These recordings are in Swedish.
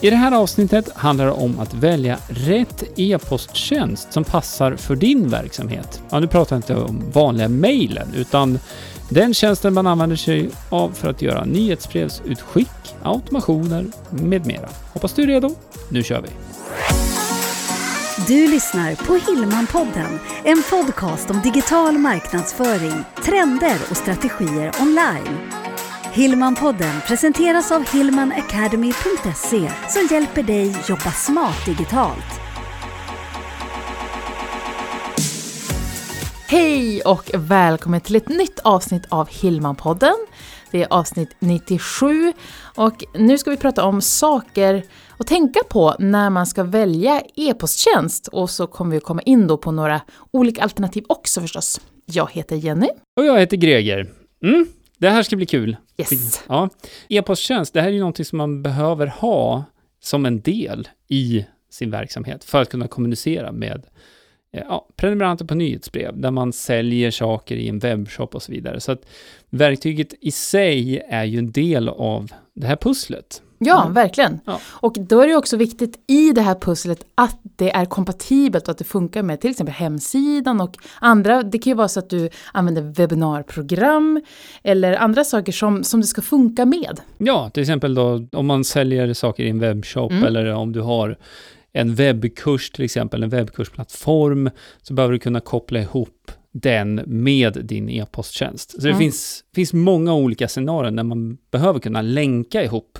I det här avsnittet handlar det om att välja rätt e-posttjänst som passar för din verksamhet. Ja, nu pratar jag inte om vanliga mejlen, utan den tjänsten man använder sig av för att göra nyhetsbrevsutskick, automationer med mera. Hoppas du är redo. Nu kör vi! Du lyssnar på Hillmanpodden, en podcast om digital marknadsföring, trender och strategier online. Hillmanpodden presenteras av hillmanacademy.se som hjälper dig jobba smart digitalt. Hej och välkommen till ett nytt avsnitt av Hillmanpodden. Det är avsnitt 97 och nu ska vi prata om saker att tänka på när man ska välja e-posttjänst och så kommer vi komma in då på några olika alternativ också förstås. Jag heter Jenny. Och jag heter Greger. Mm, det här ska bli kul. Yes. Ja. E-posttjänst, det här är ju någonting som man behöver ha som en del i sin verksamhet för att kunna kommunicera med eh, ja, prenumeranter på nyhetsbrev, där man säljer saker i en webbshop och så vidare. Så att verktyget i sig är ju en del av det här pusslet. Ja, Mm. verkligen. Ja. Och då är det också viktigt i det här pusslet att det är kompatibelt och att det funkar med till exempel hemsidan och andra. Det kan ju vara så att du använder webbinarprogram eller andra saker som, som det ska funka med. Ja, till exempel då om man säljer saker i en webbshop Mm. eller om du har en webbkurs till exempel, en webbkursplattform, så behöver du kunna koppla ihop den med din e-posttjänst. Så det Mm. finns, finns många olika scenarion där man behöver kunna länka ihop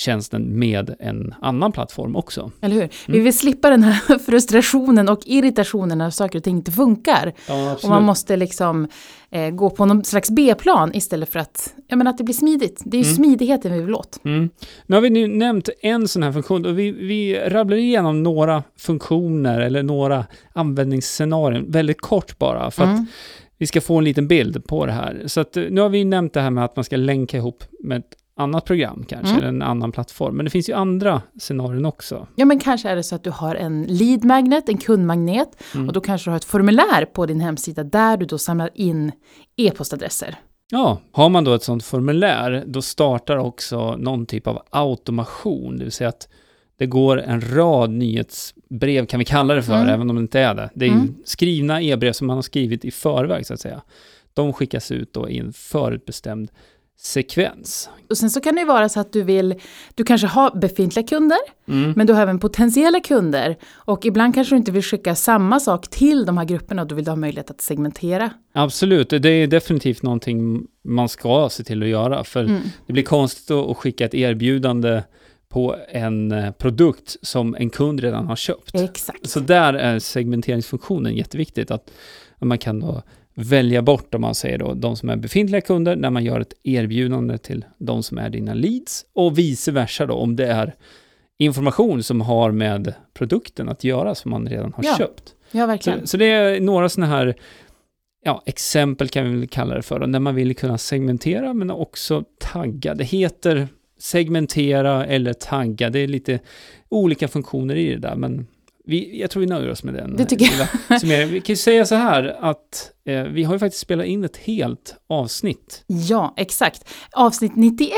tjänsten med en annan plattform också. Eller hur? Mm. Vi vill slippa den här frustrationen och irritationen när saker och ting inte funkar. Ja, Och man måste liksom eh, gå på någon slags B-plan istället för att, ja, men att det blir smidigt. Det är ju Mm. smidigheten vi vill åt. Mm. Nu har vi nu nämnt en sån här funktion och vi, vi rabblar igenom några funktioner eller några användningsscenarion väldigt kort bara för att Mm. vi ska få en liten bild på det här. Så att, eh, nu har vi nämnt det här med att man ska länka ihop med ett annat program kanske, Mm. eller en annan plattform. Men det finns ju andra scenarion också. Ja, men kanske är det så att du har en lead magnet, en kundmagnet, Mm. och då kanske du har ett formulär på din hemsida där du då samlar in e-postadresser. Ja, har man då ett sånt formulär, då startar också någon typ av automation, det vill säga att det går en rad nyhetsbrev, kan vi kalla det för, Mm. även om det inte är det. Det är Mm. skrivna e-brev som man har skrivit i förväg, så att säga. De skickas ut då i en förutbestämd sekvens. Och sen så kan det ju vara så att du vill, du kanske har befintliga kunder, Mm. men du har även potentiella kunder. Och ibland kanske du inte vill skicka samma sak till de här grupperna, och då vill du ha möjlighet att segmentera. Absolut, det är definitivt någonting man ska se till att göra, för Mm. det blir konstigt att att skicka ett erbjudande på en eh, produkt som en kund redan har köpt. Exakt. Så där är segmenteringsfunktionen jätteviktigt, att man kan då välja bort, om man säger då, de som är befintliga kunder, när man gör ett erbjudande till de som är dina leads, och vice versa då, om det är information som har med produkten att göra, som man redan har Ja, köpt. Ja, verkligen. Så, så det är några sådana här ja, exempel kan vi väl kalla det för, när man vill kunna segmentera men också tagga. Det heter segmentera eller tagga, det är lite olika funktioner i det där, men vi, jag tror vi nöjer oss med den. Det tycker jag. Vi kan ju säga så här att eh, vi har ju faktiskt spelat in ett helt avsnitt. Ja, exakt. Avsnitt 91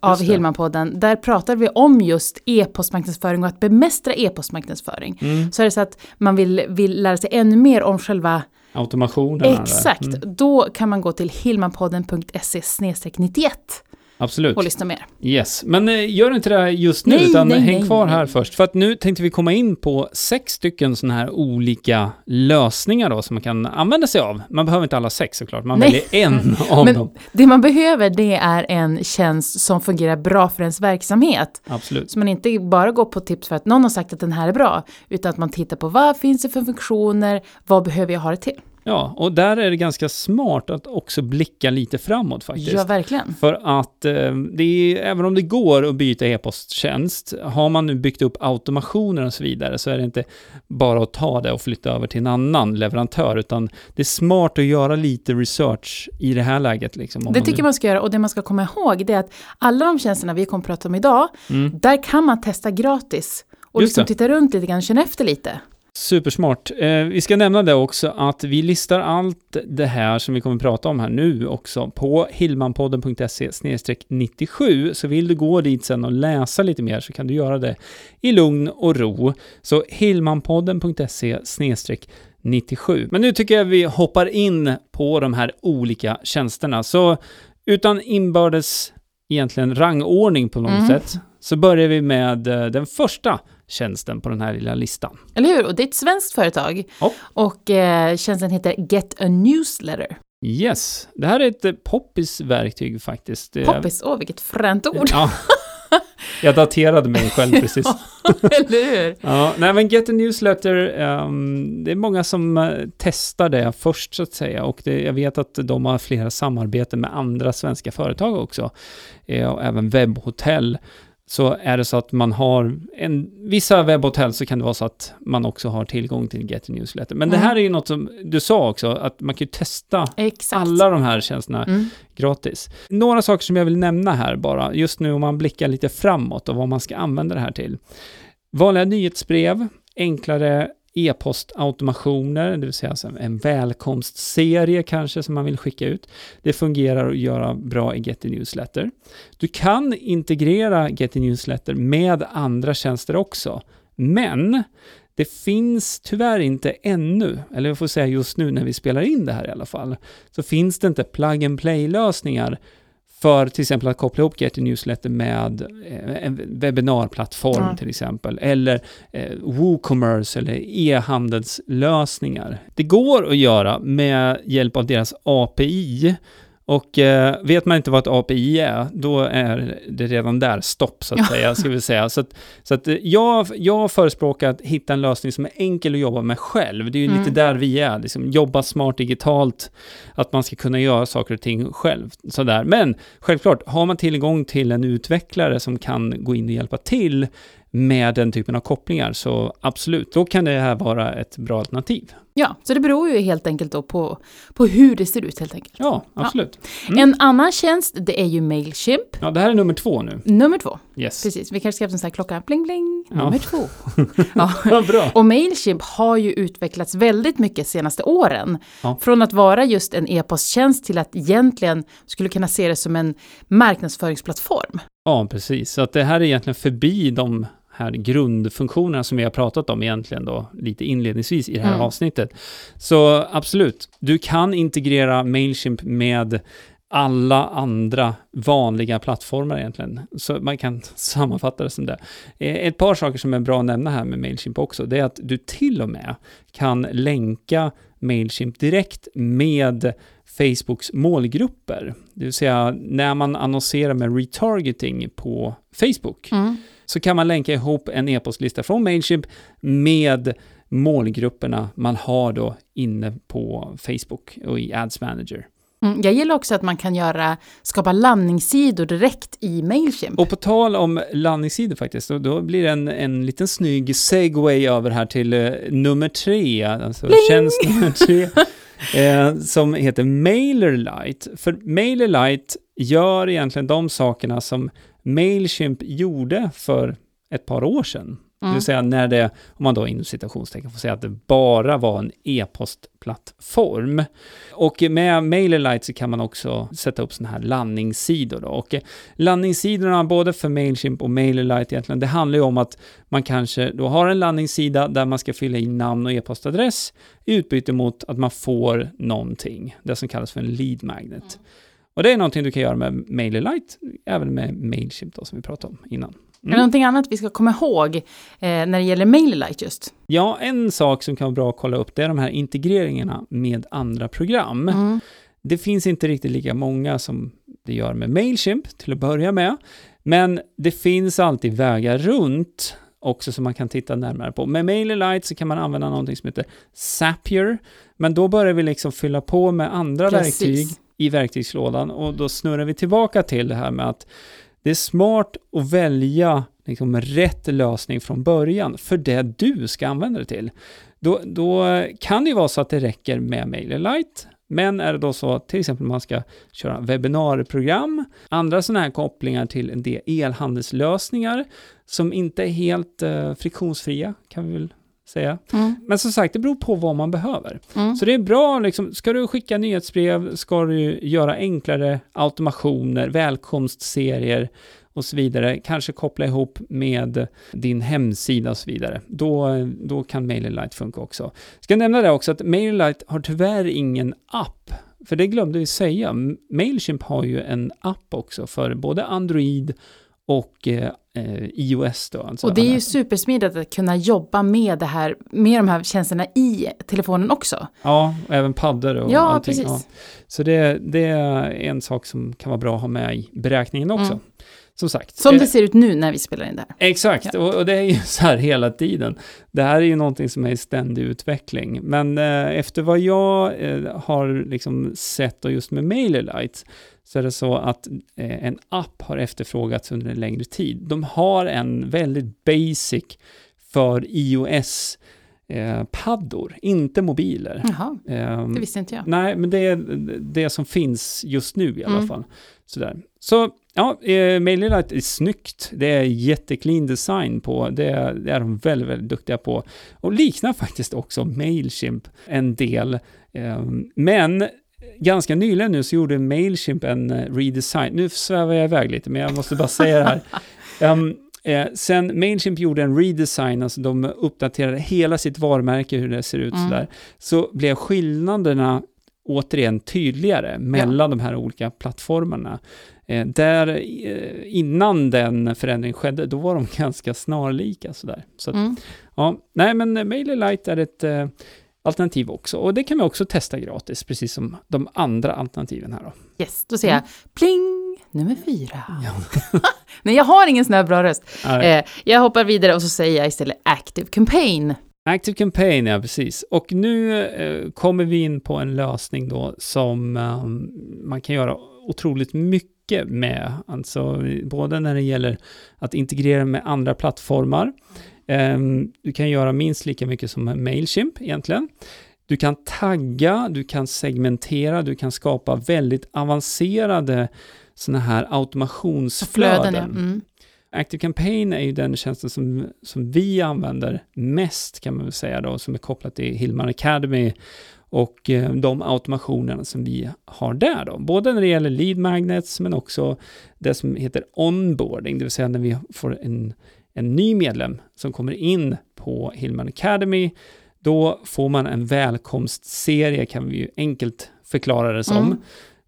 av. Hillmanpodden, där pratar vi om just e-postmarknadsföring och att bemästra e-postmarknadsföring. Mm. Så är det så att man vill, vill lära sig ännu mer om själva Automationen. Exakt, Mm. då kan man gå till hillmanpodden.se 91 Absolut. och lyssna mer. Yes, men eh, gör inte det just nu, Nej, utan nej, häng nej, kvar här först. För att nu tänkte vi komma in på sex stycken sådana här olika lösningar då, som man kan använda sig av. Man behöver inte alla sex såklart, man väljer en av Men dem. det man behöver det är en tjänst som fungerar bra för ens verksamhet. Absolut. Så man inte bara går på tips för att någon har sagt att den här är bra, utan att man tittar på vad finns det för funktioner, vad behöver jag ha det till? Ja, och där är det ganska smart att också blicka lite framåt faktiskt. Ja, verkligen. För att eh, det är, även om det går att byta e-posttjänst, har man nu byggt upp automationer och så vidare, så är det inte bara att ta det och flytta över till en annan leverantör, utan det är smart att göra lite research i det här läget. Liksom, om Det tycker nu- man ska göra och det man ska komma ihåg det är att alla de tjänsterna vi kommer att prata om idag, Mm. där kan man testa gratis och Just liksom det. titta runt lite grann, känna efter lite. Supersmart. Eh, vi ska nämna det också att vi listar allt det här som vi kommer att prata om här nu också på hillmanpodden.se 97. Så vill du gå dit sen och läsa lite mer så kan du göra det i lugn och ro. Så hillmanpodden.se 97. Men nu tycker jag vi hoppar in på de här olika tjänsterna. Så utan inbördes egentligen rangordning på något Mm. sätt så börjar vi med eh, den första tjänsten på den här lilla listan. Eller hur? Och det är ett svenskt företag. Ja. Och eh, tjänsten heter Get a Newsletter. Yes, det här är ett eh, poppis verktyg faktiskt. Poppis, åh vilket fränt ord. Ja. Jag daterade mig själv precis. Eller hur? Ja, nej men Get a Newsletter, ehm, det är många som eh, testar det först så att säga och det, jag vet att de har flera samarbeten med andra svenska företag också eh, och även webbhotell. Så är det så att man har en, vissa webbhotell så kan det vara så att man också har tillgång till Get Newsletter. Men det Mm. här är ju något som du sa också, att man kan ju testa Exakt. alla de här tjänsterna Mm. gratis. Några saker som jag vill nämna här bara, just nu om man blickar lite framåt och vad man ska använda det här till. Vanliga nyhetsbrev, enklare e-postautomationer, det vill säga en välkomstserie kanske som man vill skicka ut. Det fungerar att göra bra i Getty Newsletter. Du kan integrera Getty Newsletter med andra tjänster också, men det finns tyvärr inte ännu, eller jag får säga just nu när vi spelar in det här i alla fall, så finns det inte plug and play-lösningar för till exempel att koppla ihop Getty Newsletter med eh, en webbinarplattform Ja. till exempel, eller eh, WooCommerce eller e-handelslösningar. Det går att göra med hjälp av deras API och eh, vet man inte vad ett API är, då är det redan där stopp så att säga, ska vi säga. Så att, så att eh, jag, jag förespråkar att hitta en lösning som är enkel att jobba med själv. Det är ju Mm. lite där vi är, liksom jobba smart digitalt, att man ska kunna göra saker och ting själv. Sådär. Men självklart, har man tillgång till en utvecklare som kan gå in och hjälpa till med den typen av kopplingar, så absolut, då kan det här vara ett bra alternativ. Ja, så det beror ju helt enkelt då på, på hur det ser ut helt enkelt. Ja, absolut. Mm. En annan tjänst, det är ju Mailchimp. Ja, det här är nummer två nu. Nummer två. Yes. Precis, vi kanske ska ha en sån här klocka, bling bling, Ja. nummer två. ja. Ja, bra. Och Mailchimp har ju utvecklats väldigt mycket de senaste åren. Ja. Från att vara just en e-posttjänst till att egentligen skulle kunna se det som en marknadsföringsplattform. Ja, precis. Så att det här är egentligen förbi de här grundfunktionerna som vi har pratat om egentligen då lite inledningsvis i det här Mm. avsnittet. Så absolut, du kan integrera Mailchimp med alla andra vanliga plattformar egentligen. Så man kan sammanfatta det som det. Eh, Ett par saker som är bra att nämna här med Mailchimp också, det är att du till och med kan länka Mailchimp direkt med Facebooks målgrupper. Det vill säga när man annonserar med retargeting på Facebook så kan man länka ihop en e-postlista från Mailchimp med målgrupperna man har då inne på Facebook och i Ads Manager. Mm, jag gillar också att man kan göra, skapa landningssidor direkt i Mailchimp. Och på tal om landningssidor faktiskt, då, då blir det en, en liten snygg segway över här till eh, nummer tre, alltså tjänst nummer tre, eh, som heter MailerLite. För MailerLite gör egentligen de sakerna som Mailchimp gjorde för ett par år sedan. Det Mm. vill säga när det, om man då inom citationstecken får säga att det bara var en e-postplattform. Och med MailerLite så kan man också sätta upp sådana här landningssidor då. Och landningssidorna både för Mailchimp och MailerLite egentligen, det handlar ju om att man kanske då har en landningssida där man ska fylla in namn och e-postadress i utbyte mot att man får någonting, det som kallas för en lead magnet. Och det är någonting du kan göra med MailerLite, även med Mailchimp då, som vi pratade om innan. Är det någonting annat vi ska komma ihåg eh, när det gäller MailerLite just? Ja, en sak som kan vara bra att kolla upp, det är de här integreringarna med andra program. Mm. Det finns inte riktigt lika många som det gör med Mailchimp till att börja med, men det finns alltid vägar runt också som man kan titta närmare på. Med MailerLite så kan man använda någonting som heter Zapier, men då börjar vi liksom fylla på med andra Precis. verktyg i verktygslådan och då snurrar vi tillbaka till det här med att det är smart att välja liksom rätt lösning från början för det du ska använda det till. Då, då kan det ju vara så att det räcker med MailerLite, men är det då så att till exempel man ska köra webbinarieprogram, andra sådana här kopplingar till en del elhandelslösningar som inte är helt eh, friktionsfria, kan vi väl säga. Mm. Men som sagt, det beror på vad man behöver. Mm. Så det är bra, liksom, ska du skicka nyhetsbrev, ska du göra enklare automationer, välkomstserier och så vidare, kanske koppla ihop med din hemsida och så vidare. Då, då kan MailerLite funka också. Ska nämna det också att MailerLite har tyvärr ingen app, för det glömde vi säga. Mailchimp har ju en app också för både Android och eh, eh, iOS då. Alltså Och det är ju supersmidigt att kunna jobba med det här, med de här tjänsterna i telefonen också. Ja, och även paddor och Ja, allting. precis. Så det, det är en sak som kan vara bra att ha med i beräkningen också. Mm. Som sagt. Som eh, det ser ut nu när vi spelar in det här. Exakt, och, och det är ju så här hela tiden. Det här är ju någonting som är i ständig utveckling. Men eh, efter vad jag eh, har liksom sett och just med MailerLite så är det så att eh, en app har efterfrågats under en längre tid. De har en väldigt basic för iOS eh, paddor, inte mobiler. Jaha, Ehm, det visste inte jag. Nej, men det är det som finns just nu i alla Mm. fall. Sådär. Så, ja, eh, MailerLite är snyggt. Det är jätteclean design på. Det, det är de väldigt, väldigt duktiga på. Och liknar faktiskt också Mailchimp en del. Ehm, men ganska nyligen nu så gjorde Mailchimp en eh, redesign. Nu svävar jag iväg lite, men jag måste bara säga det här. Ehm, eh, sen Mailchimp gjorde en redesign, alltså de uppdaterade hela sitt varumärke, hur det ser ut Mm. sådär, så blev skillnaderna återigen tydligare mellan de här olika plattformarna. Eh, där eh, innan den förändringen skedde, då var de ganska snarlika sådär. Så Mm. ja, nej men MailerLite är ett eh, alternativ också. Och det kan vi också testa gratis, precis som de andra alternativen här då. Yes, då säger jag pling, nummer fyra. Nej, jag har ingen sån här bra röst. Eh, jag hoppar vidare och så säger jag istället Active Campaign. Active Campaign, ja precis. Och nu eh, kommer vi in på en lösning då som eh, man kan göra otroligt mycket med. Alltså både när det gäller att integrera med andra plattformar. Eh, du kan göra minst lika mycket som Mailchimp egentligen. Du kan tagga, du kan segmentera, du kan skapa väldigt avancerade sådana här automationsflöden. Flöden, ja. Mm. Active Campaign är ju den tjänsten som, som vi använder mest kan man väl säga då, som är kopplat till Hillman Academy och eh, de automationerna som vi har där då. Både när det gäller lead magnets men också det som heter onboarding, det vill säga när vi får en, en ny medlem som kommer in på Hillman Academy, då får man en välkomstserie kan vi ju enkelt förklara det som. Mm.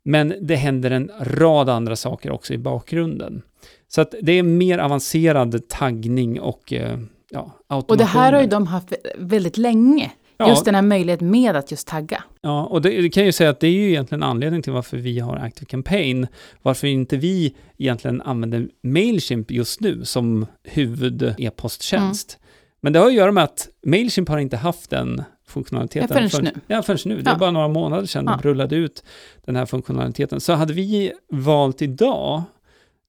Men det händer en rad andra saker också i bakgrunden. Så att det är mer avancerad taggning och eh, ja, automationer. Och det här har ju de haft väldigt länge. Ja. Just den här möjligheten med att just tagga. Ja, och det, det kan jag ju säga att det är ju egentligen anledningen till varför vi har Active Campaign. Varför inte vi egentligen använder Mailchimp just nu som huvud-e-posttjänst. Men det har att göra med att Mailchimp har inte haft den funktionaliteten. Ja, förrän nu. Ja, förrän nu. Det är Ja. bara några månader sedan Ja. de rullade ut den här funktionaliteten. Så hade vi valt idag,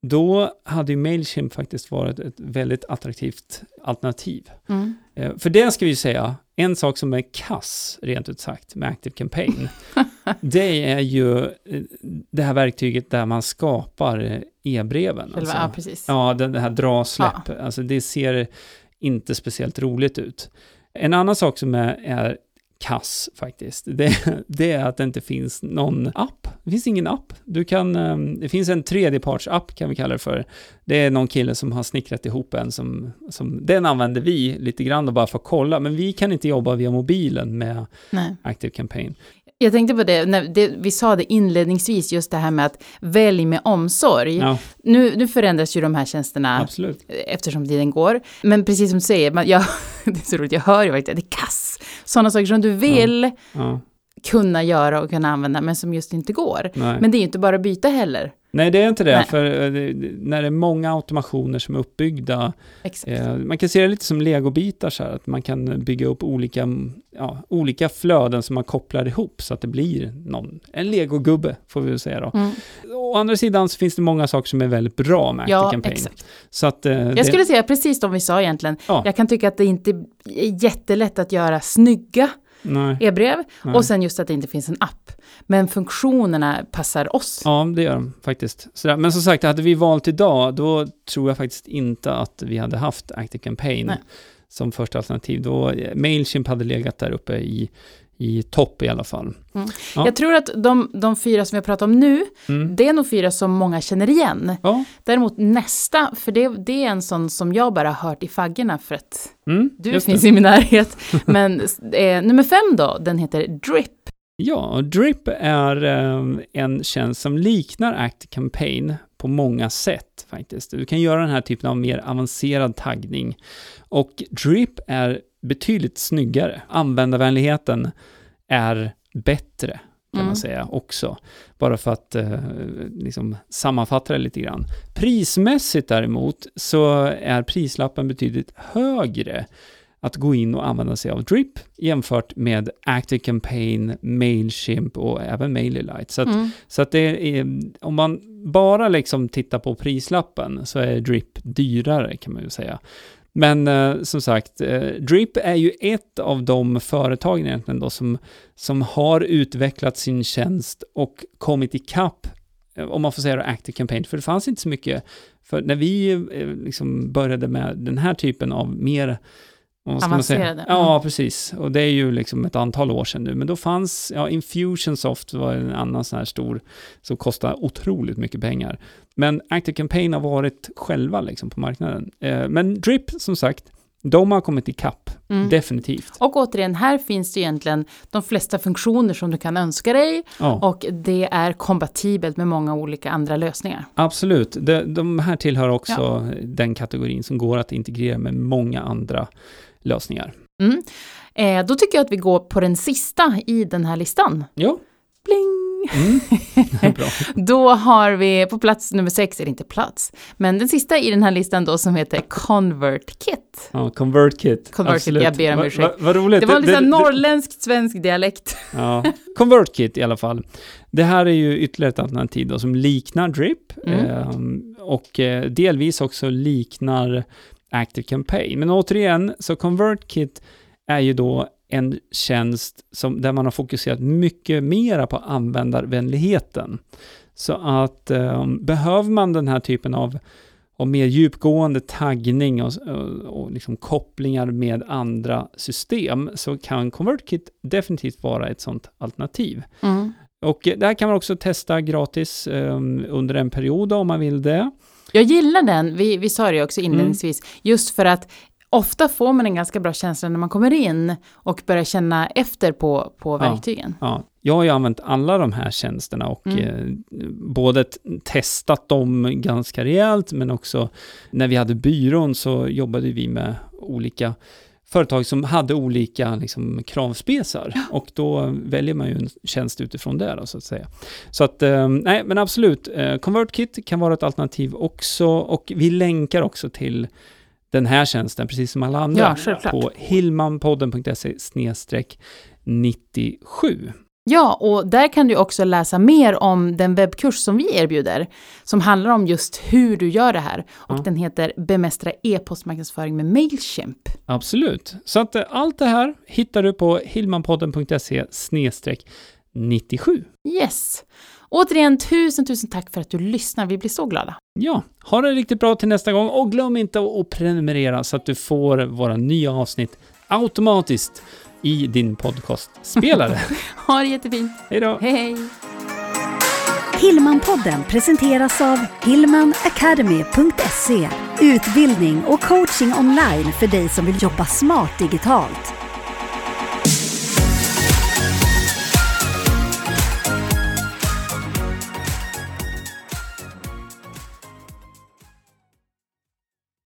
då hade ju Mailchimp faktiskt varit ett väldigt attraktivt alternativ. Mm. Eh, För det ska vi ju säga, en sak som är kass, rent ut sagt, med Active Campaign, det är ju eh, det här verktyget där man skapar eh, e-breven. Alltså. ja, precis. Ja, den, det här dra släpp, alltså det ser inte speciellt roligt ut. En annan sak som är, är kass faktiskt, det, det är att det inte finns någon app. Det finns ingen app. Du kan, eh, det finns en tredjepartsapp kan vi kalla det för. Det är någon kille som har snickrat ihop en som, som den använder vi lite grann och bara för att kolla, men vi kan inte jobba via mobilen med Nej. Active Campaign. Jag tänkte på det, när det, vi sa det inledningsvis, just det här med att välj med omsorg. Ja, Nu, nu förändras ju de här tjänsterna absolut. eftersom tiden går. Men precis som du säger, man, jag, det är så roligt, jag hör ju verkligen det är kass. Sådana saker som du vill Ja, kunna göra och kunna använda, men som just inte går. nej. Men det är ju inte bara att byta heller. Nej, det är inte det, Nej. för eh, när det är många automationer som är uppbyggda. Eh, man kan se det lite som legobitar så här, att man kan bygga upp olika, ja, olika flöden som man kopplar ihop så att det blir någon, en legogubbe får vi väl säga då. Mm. Å andra sidan så finns det många saker som är väldigt bra med Active Ja, Campaign. exakt. Så att, eh, Jag det, skulle säga precis som vi sa egentligen. Ja. Jag kan tycka att det inte är jättelätt att göra snygga. E-brev. Nej. Och sen just att det inte finns en app. Men funktionerna passar oss. Ja, det gör de faktiskt. Sådär. Men som sagt, hade vi valt idag, då tror jag faktiskt inte att vi hade haft Active Campaign Nej. som första alternativ. Då Mailchimp hade legat där uppe i, i topp i alla fall. Ja. Jag tror att de, de fyra som vi har pratat om nu, Mm. det är nog fyra som många känner igen. Ja. Däremot nästa, för det, det är en sån som jag bara hört i faggorna för att Mm, du finns det. i min närhet. Men eh, nummer fem då, den heter Drip. Ja, Drip är eh, en tjänst som liknar Active Campaign på många sätt faktiskt. Du kan göra den här typen av mer avancerad taggning. Och Drip är betydligt snyggare. Användarvänligheten är bättre kan Mm. man säga också. Bara för att eh, liksom sammanfatta det lite grann. Prismässigt däremot så är prislappen betydligt högre att gå in och använda sig av Drip jämfört med Active Campaign, Mailchimp och även MailerLite. Så att, Mm. så att det är, om man bara liksom tittar på prislappen så är Drip dyrare kan man ju säga. Men eh, som sagt, eh, Drip är ju ett av de företagen egentligen då som, som har utvecklat sin tjänst och kommit ikapp, eh, om man får säga det, Active Campaign, för det fanns inte så mycket. För när vi eh, liksom började med den här typen av mer Avancerade. Ja, Mm. precis. Och det är ju liksom ett antal år sedan nu. Men då fanns, ja, Infusionsoft var en annan sån här stor, som kostade otroligt mycket pengar. Men Active Campaign har varit själva liksom på marknaden. Eh, men Drip, som sagt, de har kommit ikapp, Mm. definitivt. Och återigen, här finns det egentligen de flesta funktioner som du kan önska dig Ja, och det är kompatibelt med många olika andra lösningar. absolut. De, de här tillhör också den kategorin som går att integrera med många andra lösningar. Mm. Eh, då tycker jag att vi går på den sista i den här listan. Ja, Bling! mm. bra. Då har vi på plats nummer sex, eller inte plats, men den sista i den här listan då som heter ConvertKit. Ja, ConvertKit. ConvertKit, jag ber om Va- ursäkt. va- Vad roligt. Det var såhär det- norrländsk svensk dialekt. Ja, ConvertKit i alla fall. Det här är ju ytterligare ett alternativ då, som liknar Drip Mm. ehm, och eh, delvis också liknar Active Campaign. Men återigen, så ConvertKit är ju då en tjänst som, där man har fokuserat mycket mera på användarvänligheten. Så att ehm, behöver man den här typen av, av mer djupgående taggning och, och, och liksom kopplingar med andra system så kan ConvertKit definitivt vara ett sådant alternativ. Mm. Och eh, det här kan man också testa gratis ehm, under en period om man vill det. Jag gillar den, vi, vi sa det också inledningsvis, just för att ofta får man en ganska bra känsla när man kommer in och börjar känna efter på, på verktygen. Ja, jag har ju använt alla de här tjänsterna och Mm. eh, både testat dem ganska rejält, men också när vi hade byrån så jobbade vi med olika företag som hade olika liksom, kravspesar och då väljer man ju en tjänst utifrån det då, så att säga. Så att, eh, nej men absolut, eh, ConvertKit kan vara ett alternativ också och vi länkar också till den här tjänsten, precis som alla andra, Ja, på hillmanpodden.se 97. Ja, och där kan du också läsa mer om den webbkurs som vi erbjuder, som handlar om just hur du gör det här. Och Ja. den heter Bemästra e-postmarknadsföring med Mailchimp. Absolut. Så att eh, allt det här hittar du på hillmanpodden.se 97. Yes! Återigen, tusen, tusen tack för att du lyssnar. Vi blir så glada. Ja, ha det riktigt bra till nästa gång och glöm inte att prenumerera så att du får våra nya avsnitt automatiskt i din podcastspelare. Ha det jättefint. Hej då! Hej, hej! Hillmanpodden presenteras av hillmanacademy.se Utbildning och coaching online för dig som vill jobba smart digitalt.